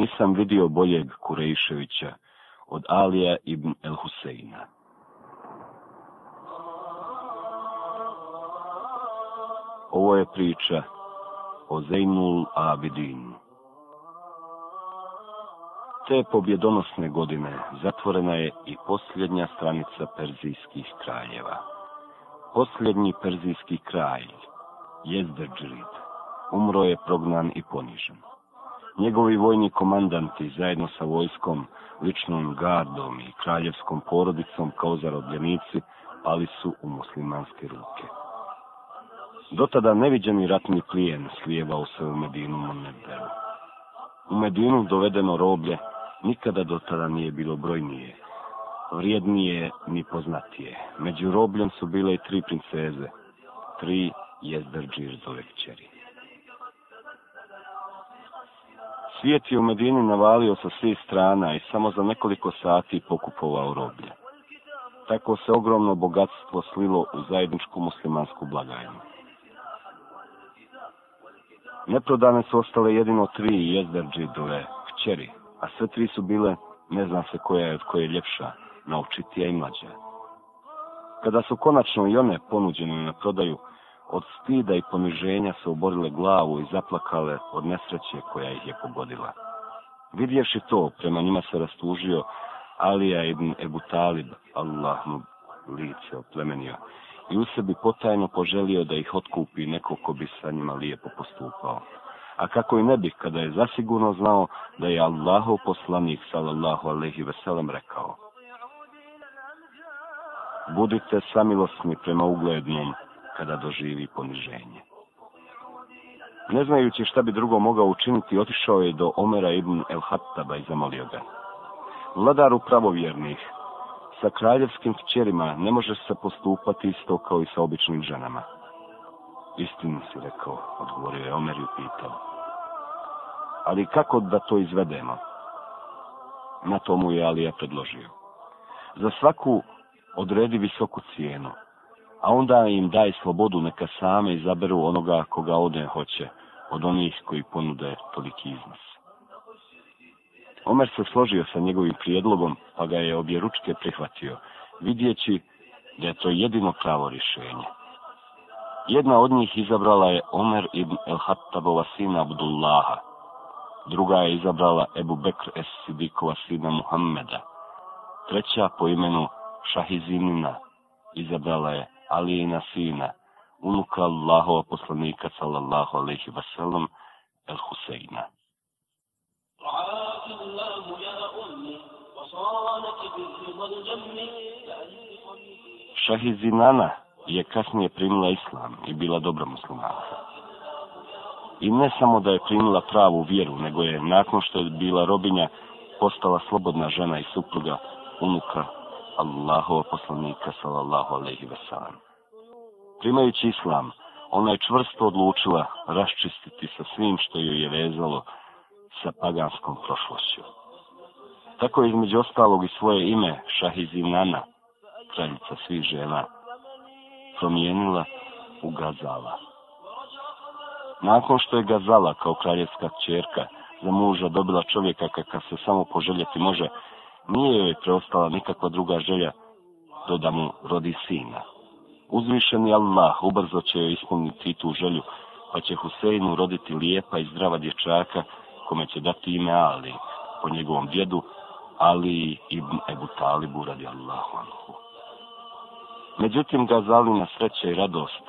nisam vidio boljeg Kurejševića od Alija ibn El Huseina. Ovo je priča o Zeynul Abidin. Te pobjedonosne godine zatvorena je i posljednja stranica perzijskih kraljeva. Posljednji perzijski kralj, Jezdrđrid, umro je prognan i ponižen njegovi vojni komandanti zajedno sa vojskom, ličnom gardom i kraljevskom porodicom kao zarobljenici pali su u muslimanske ruke. Dotada neviđeni ratni klijen slijevao se u Medinu Monebelu. U Medinu dovedeno roblje nikada dotada nije bilo brojnije, vrijednije ni poznatije. Među robljom su bile i tri princeze, tri jezdrđirzove kćerije. Svijet je u Medini navalio sa svih strana i samo za nekoliko sati pokupovao roblje. Tako se ogromno bogatstvo slilo u zajedničku muslimansku blagajnu. Neprodane su ostale jedino tri jezder džidove, kćeri, a sve tri su bile, ne zna se koja je od koje ljepša, naučitija i mlađa. Kada su konačno i one ponuđene na prodaju, od stida i poniženja se oborile glavu i zaplakale od nesreće koja ih je pogodila. Vidješi to, prema njima se rastužio Alija ibn Ebu Talib, Allah mu lice oplemenio, i u sebi potajno poželio da ih otkupi neko ko bi sa njima lijepo postupao. A kako i ne bih, kada je zasigurno znao da je Allahov poslanik, sallallahu alaihi veselem, rekao, Budite samilosni prema uglednjom, kada doživi poniženje. Ne znajući šta bi drugo mogao učiniti, otišao je do Omera ibn el-Hattaba i zamolio ga. Vladaru pravovjernih, sa kraljevskim kćerima ne može se postupati isto kao i sa običnim ženama. Istinu si rekao, odgovorio je Omer i upitao. Ali kako da to izvedemo? Na tomu je Alija predložio. Za svaku odredi visoku cijenu, a onda im daj slobodu neka same izaberu onoga koga ode hoće od onih koji ponude toliki iznos. Omer se složio sa njegovim prijedlogom, pa ga je obje ručke prihvatio, vidjeći da je to jedino pravo rješenje. Jedna od njih izabrala je Omer ibn el-Hattabova sina Abdullaha, druga je izabrala Ebu Bekr es Sidikova sina Muhammeda, treća po imenu Šahizinina izabrala je ali i na sina, unuka Allahova poslanika sallallahu alaihi wa sallam, el Huseina. Šahid Zinana je kasnije primila islam i bila dobra muslimanka. I ne samo da je primila pravu vjeru, nego je nakon što je bila robinja postala slobodna žena i supruga unuka Allahova poslanika sallallahu alaihi ve sallam. Primajući islam, ona je čvrsto odlučila raščistiti sa svim što joj je vezalo sa paganskom prošlošću. Tako je između ostalog i svoje ime Šahizinana, kraljica svih žena, promijenila u Gazala. Nakon što je Gazala kao kraljevska čerka za muža dobila čovjeka kakav se samo poželjeti može, nije joj preostala nikakva druga želja do da mu rodi sina. Uzmišeni Allah ubrzo će joj ispuniti i tu želju, pa će Huseinu roditi lijepa i zdrava dječaka, kome će dati ime Ali, po njegovom djedu, Ali ibn Ebu Talibu radi Allahu anhu. Međutim, gazali na sreće i radost.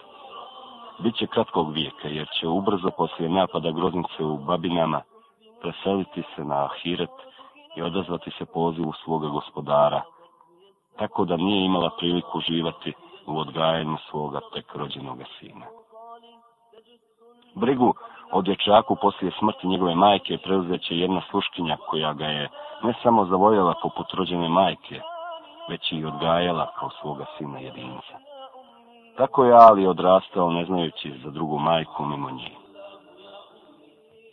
Biće kratkog vijeka, jer će ubrzo poslije napada groznice u Babinama preseliti se na Ahiret, i odazvati se pozivu svoga gospodara, tako da nije imala priliku živati u odgajanju svoga tek rođenog sina. Brigu o dječaku poslije smrti njegove majke preuzeće jedna sluškinja koja ga je ne samo zavoljela poput rođene majke, već i odgajala kao svoga sina jedinca. Tako je Ali odrastao ne znajući za drugu majku mimo njih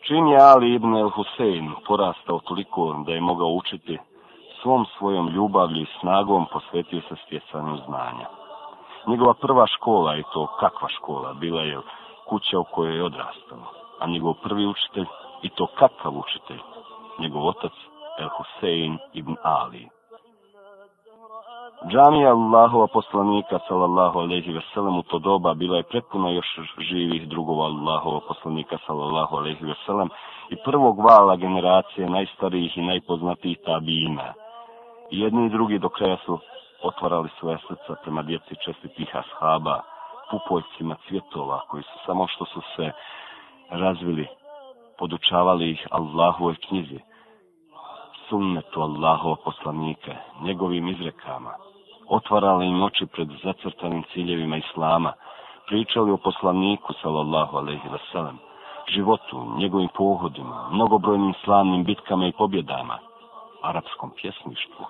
čim je Ali ibn el Husein porastao toliko da je mogao učiti, svom svojom ljubavlju i snagom posvetio se stjecanju znanja. Njegova prva škola, i to kakva škola, bila je kuća u kojoj je odrastao, a njegov prvi učitelj, i to kakav učitelj, njegov otac, el Husein ibn Ali. Džamija Allahova poslanika sallallahu alejhi ve sellem u to doba bila je prepuna još živih drugova Allahova poslanika sallallahu alejhi ve sellem i prvog vala generacije najstarijih i najpoznatijih tabina. I jedni i drugi do kraja su otvarali svoje srca prema djeci čestitih ashaba, pupoljcima cvjetova koji su samo što su se razvili, podučavali ih Allahove knjizi, sunnetu Allahova poslanika, njegovim izrekama, otvarali im oči pred zacrtanim ciljevima Islama, pričali o poslaniku, sallallahu alaihi wasallam, životu, njegovim pohodima, mnogobrojnim slavnim bitkama i pobjedama, arapskom pjesništvu,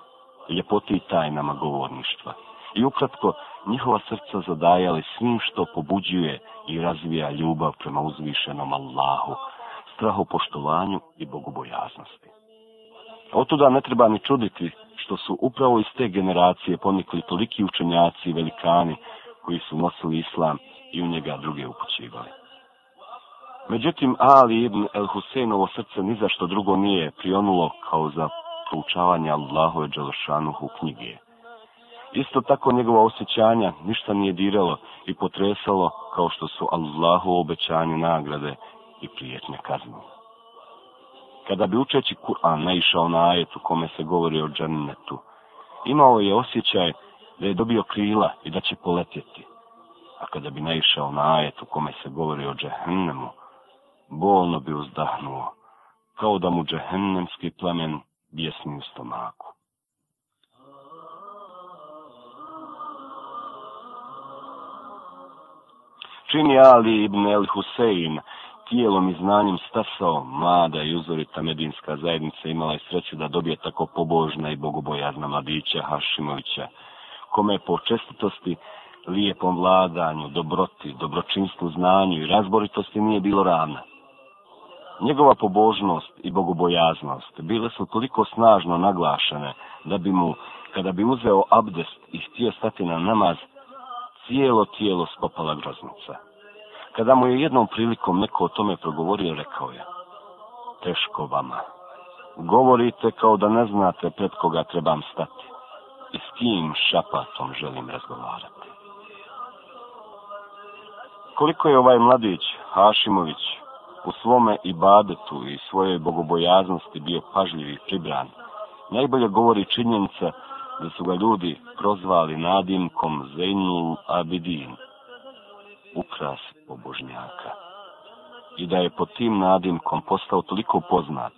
ljepoti i tajnama govorništva. I ukratko, njihova srca zadajali svim što pobuđuje i razvija ljubav prema uzvišenom Allahu, strahopoštovanju i bogobojaznosti. Otuda ne treba ni čuditi što su upravo iz te generacije ponikli toliki učenjaci i velikani koji su nosili islam i u njega druge upućivali. Međutim, Ali ibn El Huseinovo srce ni za što drugo nije prionulo kao za proučavanje Allahove Đalšanuhu knjige. Isto tako njegova osjećanja ništa nije diralo i potresalo kao što su Allahu obećanje nagrade i prijetnje kaznu kada bi učeći Kur'an naišao na ajetu kome se govori o džennetu, imao je osjećaj da je dobio krila i da će poletjeti. A kada bi naišao na ajetu kome se govori o džehennemu, bolno bi uzdahnuo, kao da mu džehennemski plamen bjesni u stomaku. Čini Ali ibn el Husein, tijelom i znanjem stasao, mlada i uzorita medinska zajednica imala je sreću da dobije tako pobožna i bogobojazna mladića Hašimovića, kome je po čestitosti, lijepom vladanju, dobroti, dobročinstvu, znanju i razboritosti nije bilo ravna. Njegova pobožnost i bogobojaznost bile su toliko snažno naglašene da bi mu, kada bi uzeo abdest i htio stati na namaz, cijelo tijelo spopala groznica. Kada mu je jednom prilikom neko o tome progovorio, rekao je, teško vama. Govorite kao da ne znate pred koga trebam stati i s kim šapatom želim razgovarati. Koliko je ovaj mladić, Hašimović, u svome i badetu i svojoj bogobojaznosti bio pažljiv i pribran, najbolje govori činjenica da su ga ljudi prozvali nadimkom Zeynul Abidin, ukrasi pobožnjaka i da je pod tim nadimkom postao toliko poznat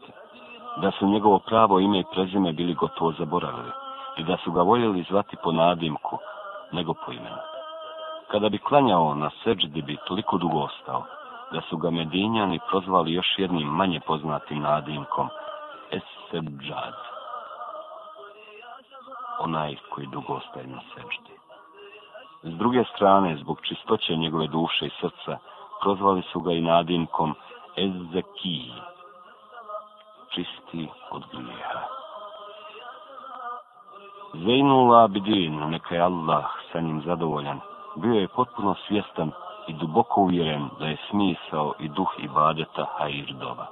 da su njegovo pravo ime i prezime bili gotovo zaboravili i da su ga voljeli zvati po nadimku nego po imenu. Kada bi klanjao na seđdi bi toliko dugo ostao da su ga medinjani prozvali još jednim manje poznatim nadimkom Eseđad onaj koji dugo ostaje na seđdi. S druge strane, zbog čistoće njegove duše i srca, prozvali su ga i nadimkom Ezeki, čisti od grijeha. Zainul Abidin, neka je Allah sa njim zadovoljan, bio je potpuno svjestan i duboko uvjeren da je smisao i duh ibadeta Hajir Dova.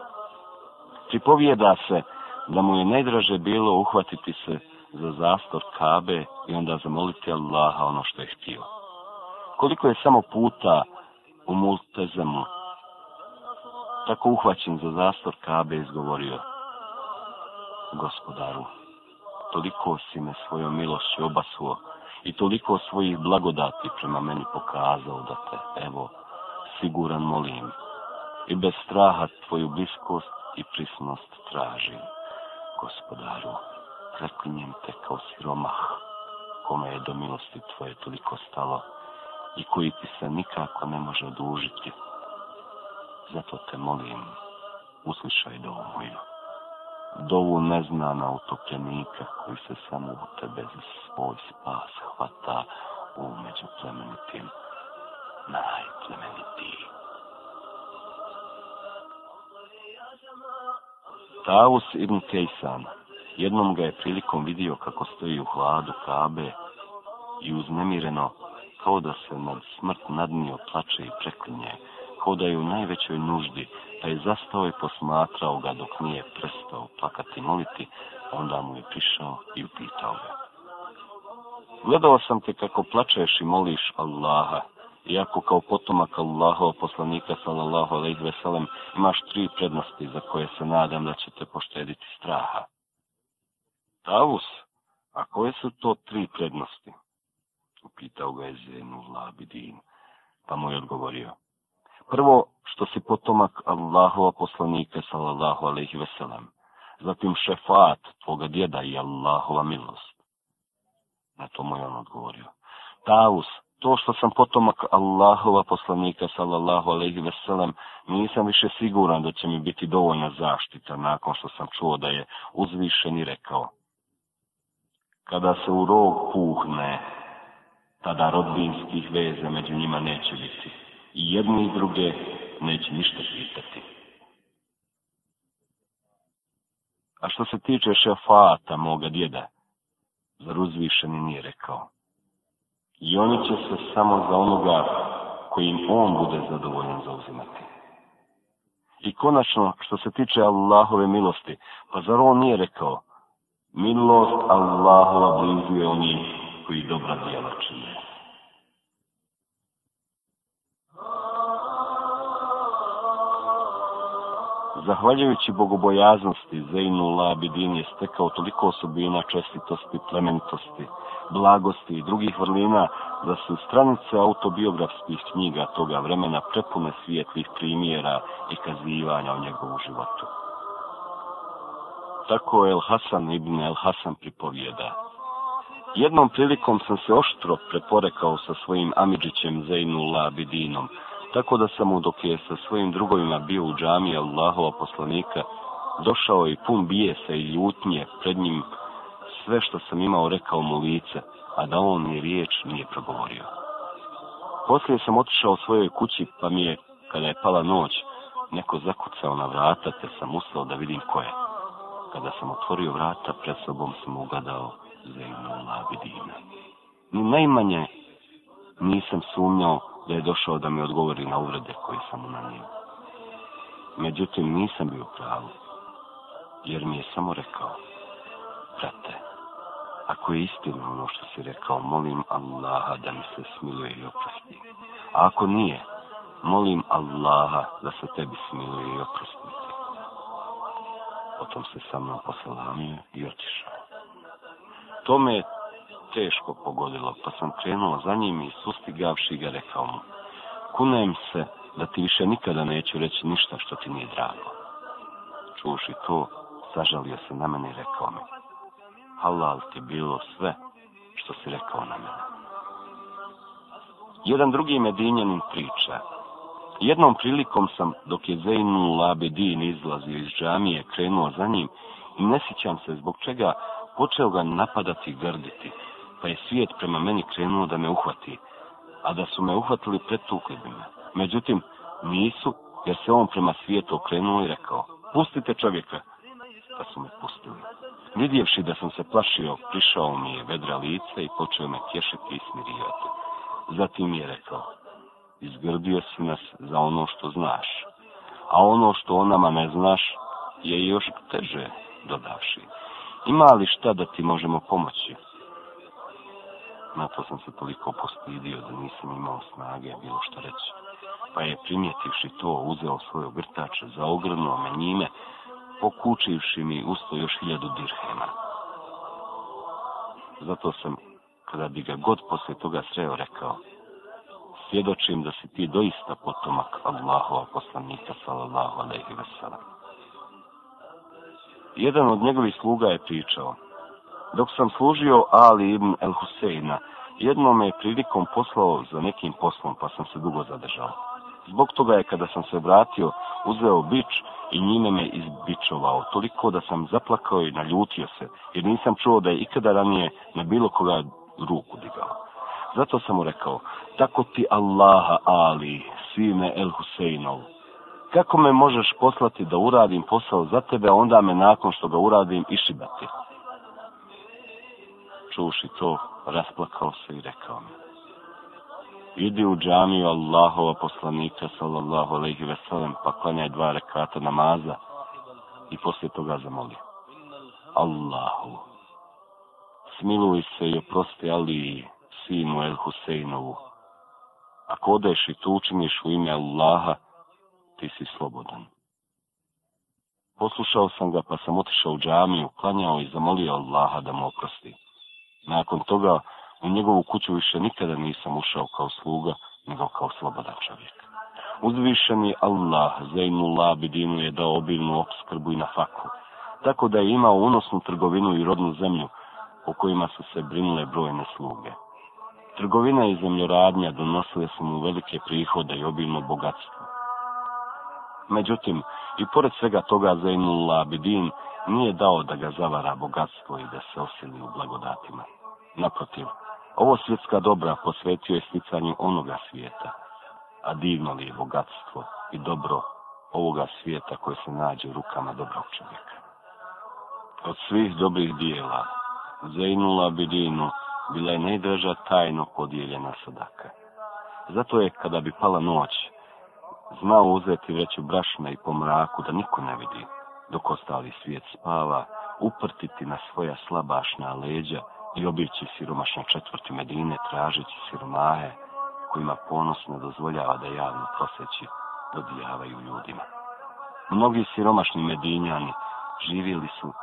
Pripovijeda se da mu je najdraže bilo uhvatiti se za zastor Kabe i onda zamoliti Allaha ono što je htio. Koliko je samo puta u Multezemu tako uhvaćen za zastor Kabe izgovorio gospodaru, toliko si me svojom milošću obasuo i toliko svojih blagodati prema meni pokazao da te, evo, siguran molim i bez straha tvoju bliskost i prisnost tražim, gospodaru zaklinjem te kao siromah, kome je do milosti tvoje toliko stalo i koji ti se nikako ne može odužiti. Zato te molim, uslišaj dovu moju. Dovu neznana utopljenika koji se samo u tebe za svoj spas hvata u među plemenitim najplemenitiji. Taus ibn Kejsana Jednom ga je prilikom vidio kako stoji u hladu kabe i uznemireno, kao da se nad smrt nadmio plače i preklinje, kao da je u najvećoj nuždi, pa je zastao i posmatrao ga dok nije prestao plakati moliti, onda mu je prišao i upitao ga. Gledao sam te kako plačeš i moliš Allaha, iako kao potomak Allahova poslanika sallallahu alaihi veselem imaš tri prednosti za koje se nadam da ćete poštediti Davus, a koje su to tri prednosti? Upitao ga je Zenu Labidin, pa mu je odgovorio. Prvo, što si potomak Allahova poslanika, sallallahu alaihi veselam. Zatim šefat tvoga djeda i Allahova milost. Na to mu je on odgovorio. Davus, to što sam potomak Allahova poslanika, sallallahu alaihi veselam, nisam više siguran da će mi biti dovoljna zaštita nakon što sam čuo da je uzvišen i rekao. Kada se u rog puhne, tada rodbinskih veze među njima neće biti. I jedni i druge neće ništa pitati. A što se tiče šefata moga djeda, zar uzvišeni nije rekao. I oni će se samo za onoga kojim on bude zadovoljan zauzimati. I konačno, što se tiče Allahove milosti, pa zar on nije rekao, Milost Allahova blizu je oni koji dobra djela čine. Zahvaljujući bogobojaznosti, Zainu Labidin je stekao toliko osobina čestitosti, plemenitosti, blagosti i drugih vrlina, da su stranice autobiografskih knjiga toga vremena prepune svijetlih primjera i kazivanja o njegovu životu tako El Hasan ibn El Hasan pripovjeda. Jednom prilikom sam se oštro preporekao sa svojim Amidžićem Zainullah Abidinom, tako da sam mu dok je sa svojim drugovima bio u džami Allahova poslanika, došao i pun bijesa i ljutnje pred njim sve što sam imao rekao mu lice, a da on mi riječ nije progovorio. Poslije sam otišao svojoj kući, pa mi je, kada je pala noć, neko zakucao na vrata, te sam ustao da vidim ko je. Kada sam otvorio vrata, pred sobom sam ugadao zemlju Labidina. Ni najmanje nisam sumnjao da je došao da mi odgovori na uvrede koje sam na njim. Međutim, nisam bio pravo, jer mi je samo rekao, brate, ako je istina ono što si rekao, molim Allaha da mi se smiluje i oprosti. A ako nije, molim Allaha da se tebi smiluje i oprosti potom se sa mnom poslalamio i otišao. To me je teško pogodilo, pa sam krenuo za njim i sustigavši ga rekao mu, kunajem se da ti više nikada neću reći ništa što ti nije drago. Čuši to, sažalio se na mene i rekao mi, halal ti bilo sve što si rekao na mene. Jedan drugi medinjanin priča, Jednom prilikom sam, dok je Zainu Labedin izlazio iz džamije, krenuo za njim i ne sjećam se zbog čega počeo ga napadati i grditi, pa je svijet prema meni krenuo da me uhvati, a da su me uhvatili pretukli bi me. Međutim, nisu, jer se on prema svijetu okrenuo i rekao, pustite čovjeka, pa su me pustili. Vidjevši da sam se plašio, prišao mi je vedra lica i počeo me tješiti i smirivati. Zatim je rekao, izgrdio si nas za ono što znaš, a ono što o nama ne znaš je još teže, dodavši. Ima li šta da ti možemo pomoći? Na to sam se toliko postidio da nisam imao snage bilo što reći. Pa je primjetivši to, uzeo svoj ogrtač, zaogrnuo me njime, pokučivši mi usto još hiljadu dirhema. Zato sam, kada bi ga god posle toga sreo, rekao, svjedočim da si ti doista potomak Allahova poslanika sallallahu alaihi veselam. Jedan od njegovih sluga je pričao, dok sam služio Ali ibn el Huseina, jedno me je prilikom poslao za nekim poslom pa sam se dugo zadržao. Zbog toga je kada sam se vratio, uzeo bič i njime me izbičovao, toliko da sam zaplakao i naljutio se, jer nisam čuo da je ikada ranije na bilo koga ruku digao. Zato sam mu rekao, tako ti Allaha Ali, sine El Huseinov, kako me možeš poslati da uradim posao za tebe, a onda me nakon što ga uradim išibati? Čuši to, rasplakao se i rekao mi. Idi u džamiju Allahova poslanika, sallallahu alaihi ve sellem, pa klanjaj dva rekata namaza i poslije toga zamoli. Allahu, smiluj se i oprosti Aliji sinu El Huseinovu. Ako odeš i tu učiniš u ime Allaha, ti si slobodan. Poslušao sam ga pa sam otišao u džamiju, klanjao i zamolio Allaha da mu oprosti. Nakon toga u njegovu kuću više nikada nisam ušao kao sluga, nego kao slobodan čovjek. Uzvišeni Allah, Zainullah Bidinu je dao obilnu obskrbu i na faku, tako da je imao unosnu trgovinu i rodnu zemlju, o kojima su se brinule brojne sluge. Trgovina i zemljoradnja donosile su mu velike prihode i obilno bogatstvo. Međutim, i pored svega toga Zainul Abidin nije dao da ga zavara bogatstvo i da se osili u blagodatima. Naprotiv, ovo svjetska dobra posvetio je sticanju onoga svijeta, a divno li je bogatstvo i dobro ovoga svijeta koje se nađe u rukama dobrog čovjeka. Od svih dobrih dijela, Zainul Abidinu, bila je najdraža tajno podijeljena sadaka. Zato je, kada bi pala noć, znao uzeti veću brašna i po mraku da niko ne vidi, dok ostali svijet spava, uprtiti na svoja slabašna leđa i obići siromašne četvrti medine, tražići siromahe, kojima ponosno dozvoljava da javno proseći dodijavaju ljudima. Mnogi siromašni medinjani živjeli su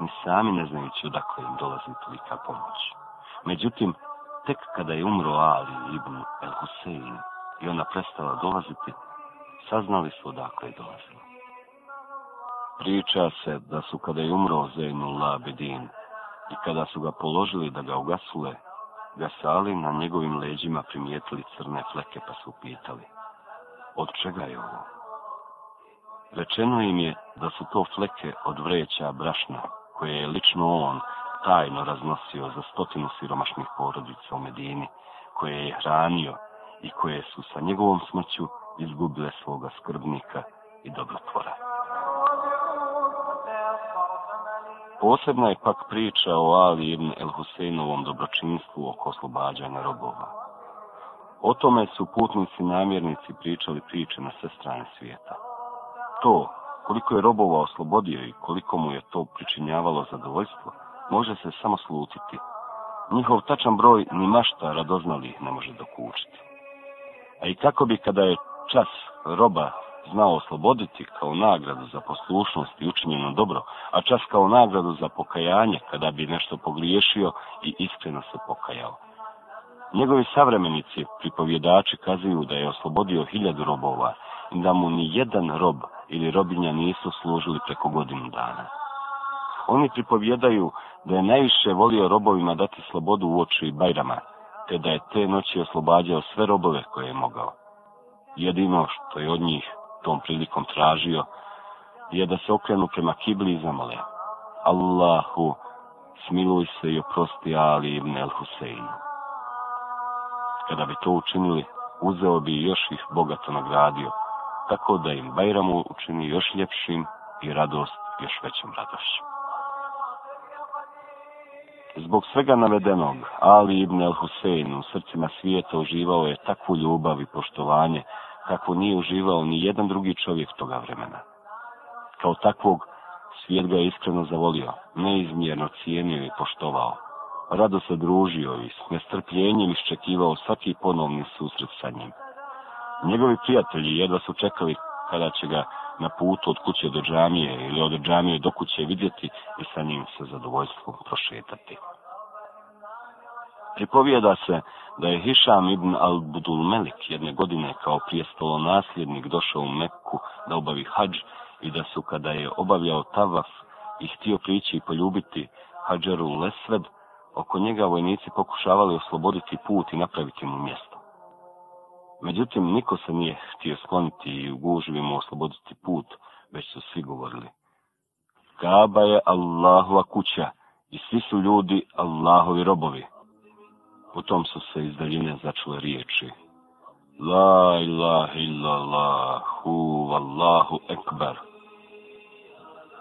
ni sami ne znajući odakle im dolazi tolika pomoć. Međutim, tek kada je umro Ali ibn El Husein i ona prestala dolaziti, saznali su odakle je dolazila. Priča se da su kada je umro Zainul Abedin i kada su ga položili da ga ugasule, gasali na njegovim leđima primijetili crne fleke pa su pitali, od čega je ovo? Rečeno im je da su to fleke od vreća brašna, koje je lično on tajno raznosio za stotinu siromašnih porodica u Medini, koje je hranio i koje su sa njegovom smrću izgubile svoga skrbnika i dobrotvora. Posebna je pak priča o Ali ibn El Huseinovom dobročinstvu oko oslobađanja robova. O tome su putnici namjernici pričali priče na sve strane svijeta. To koliko je robova oslobodio i koliko mu je to pričinjavalo zadovoljstvo, može se samo slutiti. Njihov tačan broj ni mašta radoznalih ne može dokučiti. A i kako bi kada je čas roba znao osloboditi kao nagradu za poslušnost i učinjeno dobro, a čas kao nagradu za pokajanje kada bi nešto pogriješio i iskreno se pokajao. Njegovi savremenici, pripovjedači, kazuju da je oslobodio hiljadu robova i da mu ni jedan rob ili robinja nisu služili preko godinu dana. Oni pripovjedaju da je najviše volio robovima dati slobodu u oči i bajrama, te da je te noći oslobađao sve robove koje je mogao. Jedino što je od njih tom prilikom tražio je da se okrenu prema kibli i zamole. Allahu, smiluj se i oprosti Ali ibn el Huseinu. Kada bi to učinili, uzeo bi još ih bogato nagradio, tako da im Bajramu učini još ljepšim i radost još većom radošćom. Zbog svega navedenog, Ali ibn el-Husein u srcima svijeta uživao je takvu ljubav i poštovanje kakvu nije uživao ni jedan drugi čovjek toga vremena. Kao takvog, svijet ga je iskreno zavolio, neizmjerno cijenio i poštovao. Rado se družio i s nestrpljenjem iščekivao svaki ponovni susret sa njim. Njegovi prijatelji jedva su čekali kada će ga na putu od kuće do džamije ili od džamije do kuće vidjeti i sa njim sa zadovoljstvom prošetati. Pripovijeda se da je Hišam ibn al-Budul Melik jedne godine kao prijestolo nasljednik došao u Mekku da obavi hađ i da su kada je obavljao tavaf i htio prići i poljubiti hađaru Lesved, oko njega vojnici pokušavali osloboditi put i napraviti mu mjesto. Međutim, niko se nije htio skloniti i u gužvima osloboditi put, već su svi govorili. Kaba je Allahova kuća i svi su ljudi Allahovi robovi. Potom su se iz daljine začule riječi. La ilaha illa Allahu, Allahu ekbar.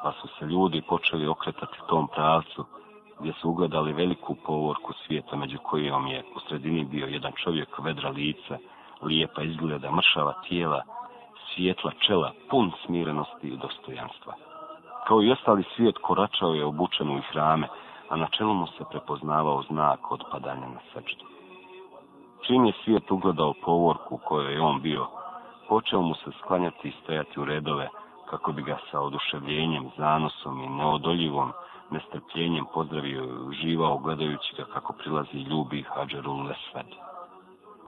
Pa su se ljudi počeli okretati tom pravcu, gdje su ugledali veliku povorku svijeta, među kojom je u sredini bio jedan čovjek vedra lice, lijepa izgleda, mršava tijela, svijetla čela, pun smirenosti i dostojanstva. Kao i ostali svijet koračao je obučen u hrame, a na čelu mu se prepoznavao znak od padanja na srčtu. Čim je svijet ugledao povorku u kojoj je on bio, počeo mu se sklanjati i stojati u redove, kako bi ga sa oduševljenjem, zanosom i neodoljivom nestrpljenjem pozdravio i uživao gledajući ga kako prilazi ljubi Hadžerul Lesvedi.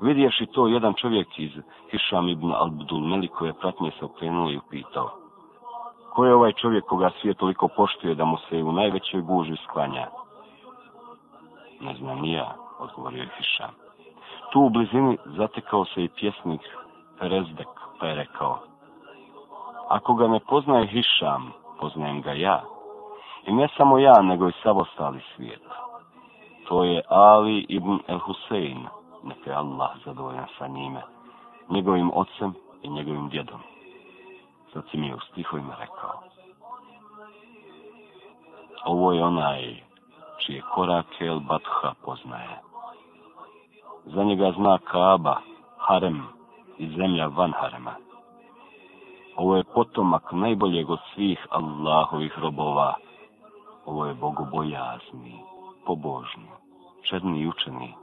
Vidješi to, jedan čovjek iz Hišam ibn Abdul Melik koje pratnje se okrenuo i upitao. Ko je ovaj čovjek koga svijet toliko poštuje da mu se u najvećoj buži sklanja? Ne znam ja, odgovorio je Hišam. Tu u blizini zatekao se i pjesnik Rezdek, pa je rekao. Ako ga ne poznaje Hišam, poznajem ga ja. I ne samo ja, nego i sav ostali svijet. To je Ali ibn El Husein neka je Allah zadovoljan sa njime, njegovim ocem i njegovim djedom. Sad si mi je u stihovima rekao. Ovo je onaj čije korake El Batuha poznaje. Za njega zna Kaaba, Harem i zemlja van Harema. Ovo je potomak najboljeg od svih Allahovih robova. Ovo je bogobojazni, pobožni, černi i učeni.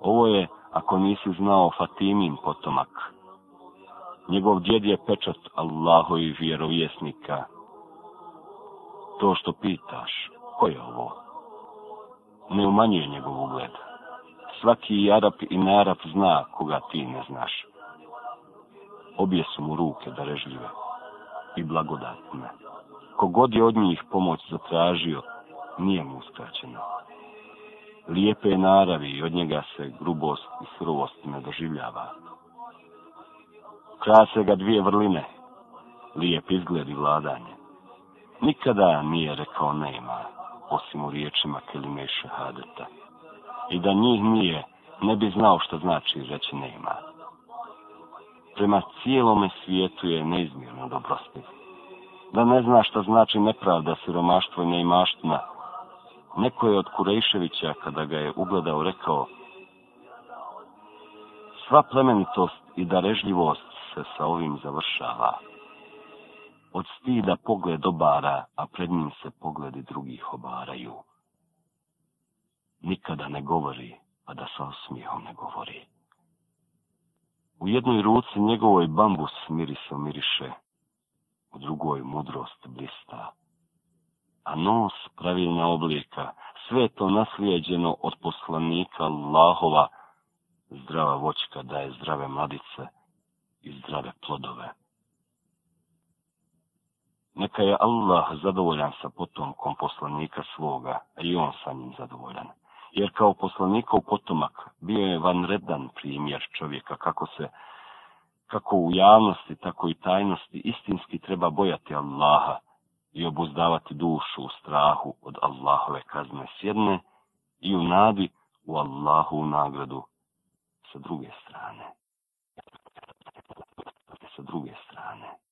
Ovo je, ako nisi znao, Fatimin potomak. Njegov djed je pečat Allahovi vjerovjesnika. To što pitaš, ko je ovo? Ne umanjuje njegov ugled. Svaki i Arab i Narab zna koga ti ne znaš. Obje su mu ruke darežljive i blagodatne. Kogod je od njih pomoć zatražio, nije mu uskraćeno lijepe naravi i od njega se grubost i surovost ne doživljava. Krase ga dvije vrline, lijep izgled i vladanje. Nikada nije rekao nema, osim u riječima Kelime i Šahadeta. I da njih nije, ne bi znao što znači reći nema. Prema cijelome svijetu je neizmjerno dobrosti. Da ne zna što znači nepravda, siromaštvo i neimaštna, Neko je od Kurejševića, kada ga je ugledao, rekao Sva plemenitost i darežljivost se sa ovim završava. Od stida pogled obara, a pred njim se pogledi drugih obaraju. Nikada ne govori, a da sa osmijehom ne govori. U jednoj ruci njegovoj bambus mirisom miriše, u drugoj mudrost blista a nos pravilna oblika. Sve to naslijeđeno od poslanika Allahova, zdrava voćka daje zdrave mladice i zdrave plodove. Neka je Allah zadovoljan sa potomkom poslanika svoga, a i on sa njim zadovoljan. Jer kao poslanikov potomak bio je vanredan primjer čovjeka kako se, kako u javnosti, tako i tajnosti, istinski treba bojati Allaha, i obuzdavati dušu u strahu od Allahove kazne s jedne i u nadi u Allahu nagradu sa druge strane. Sa druge strane.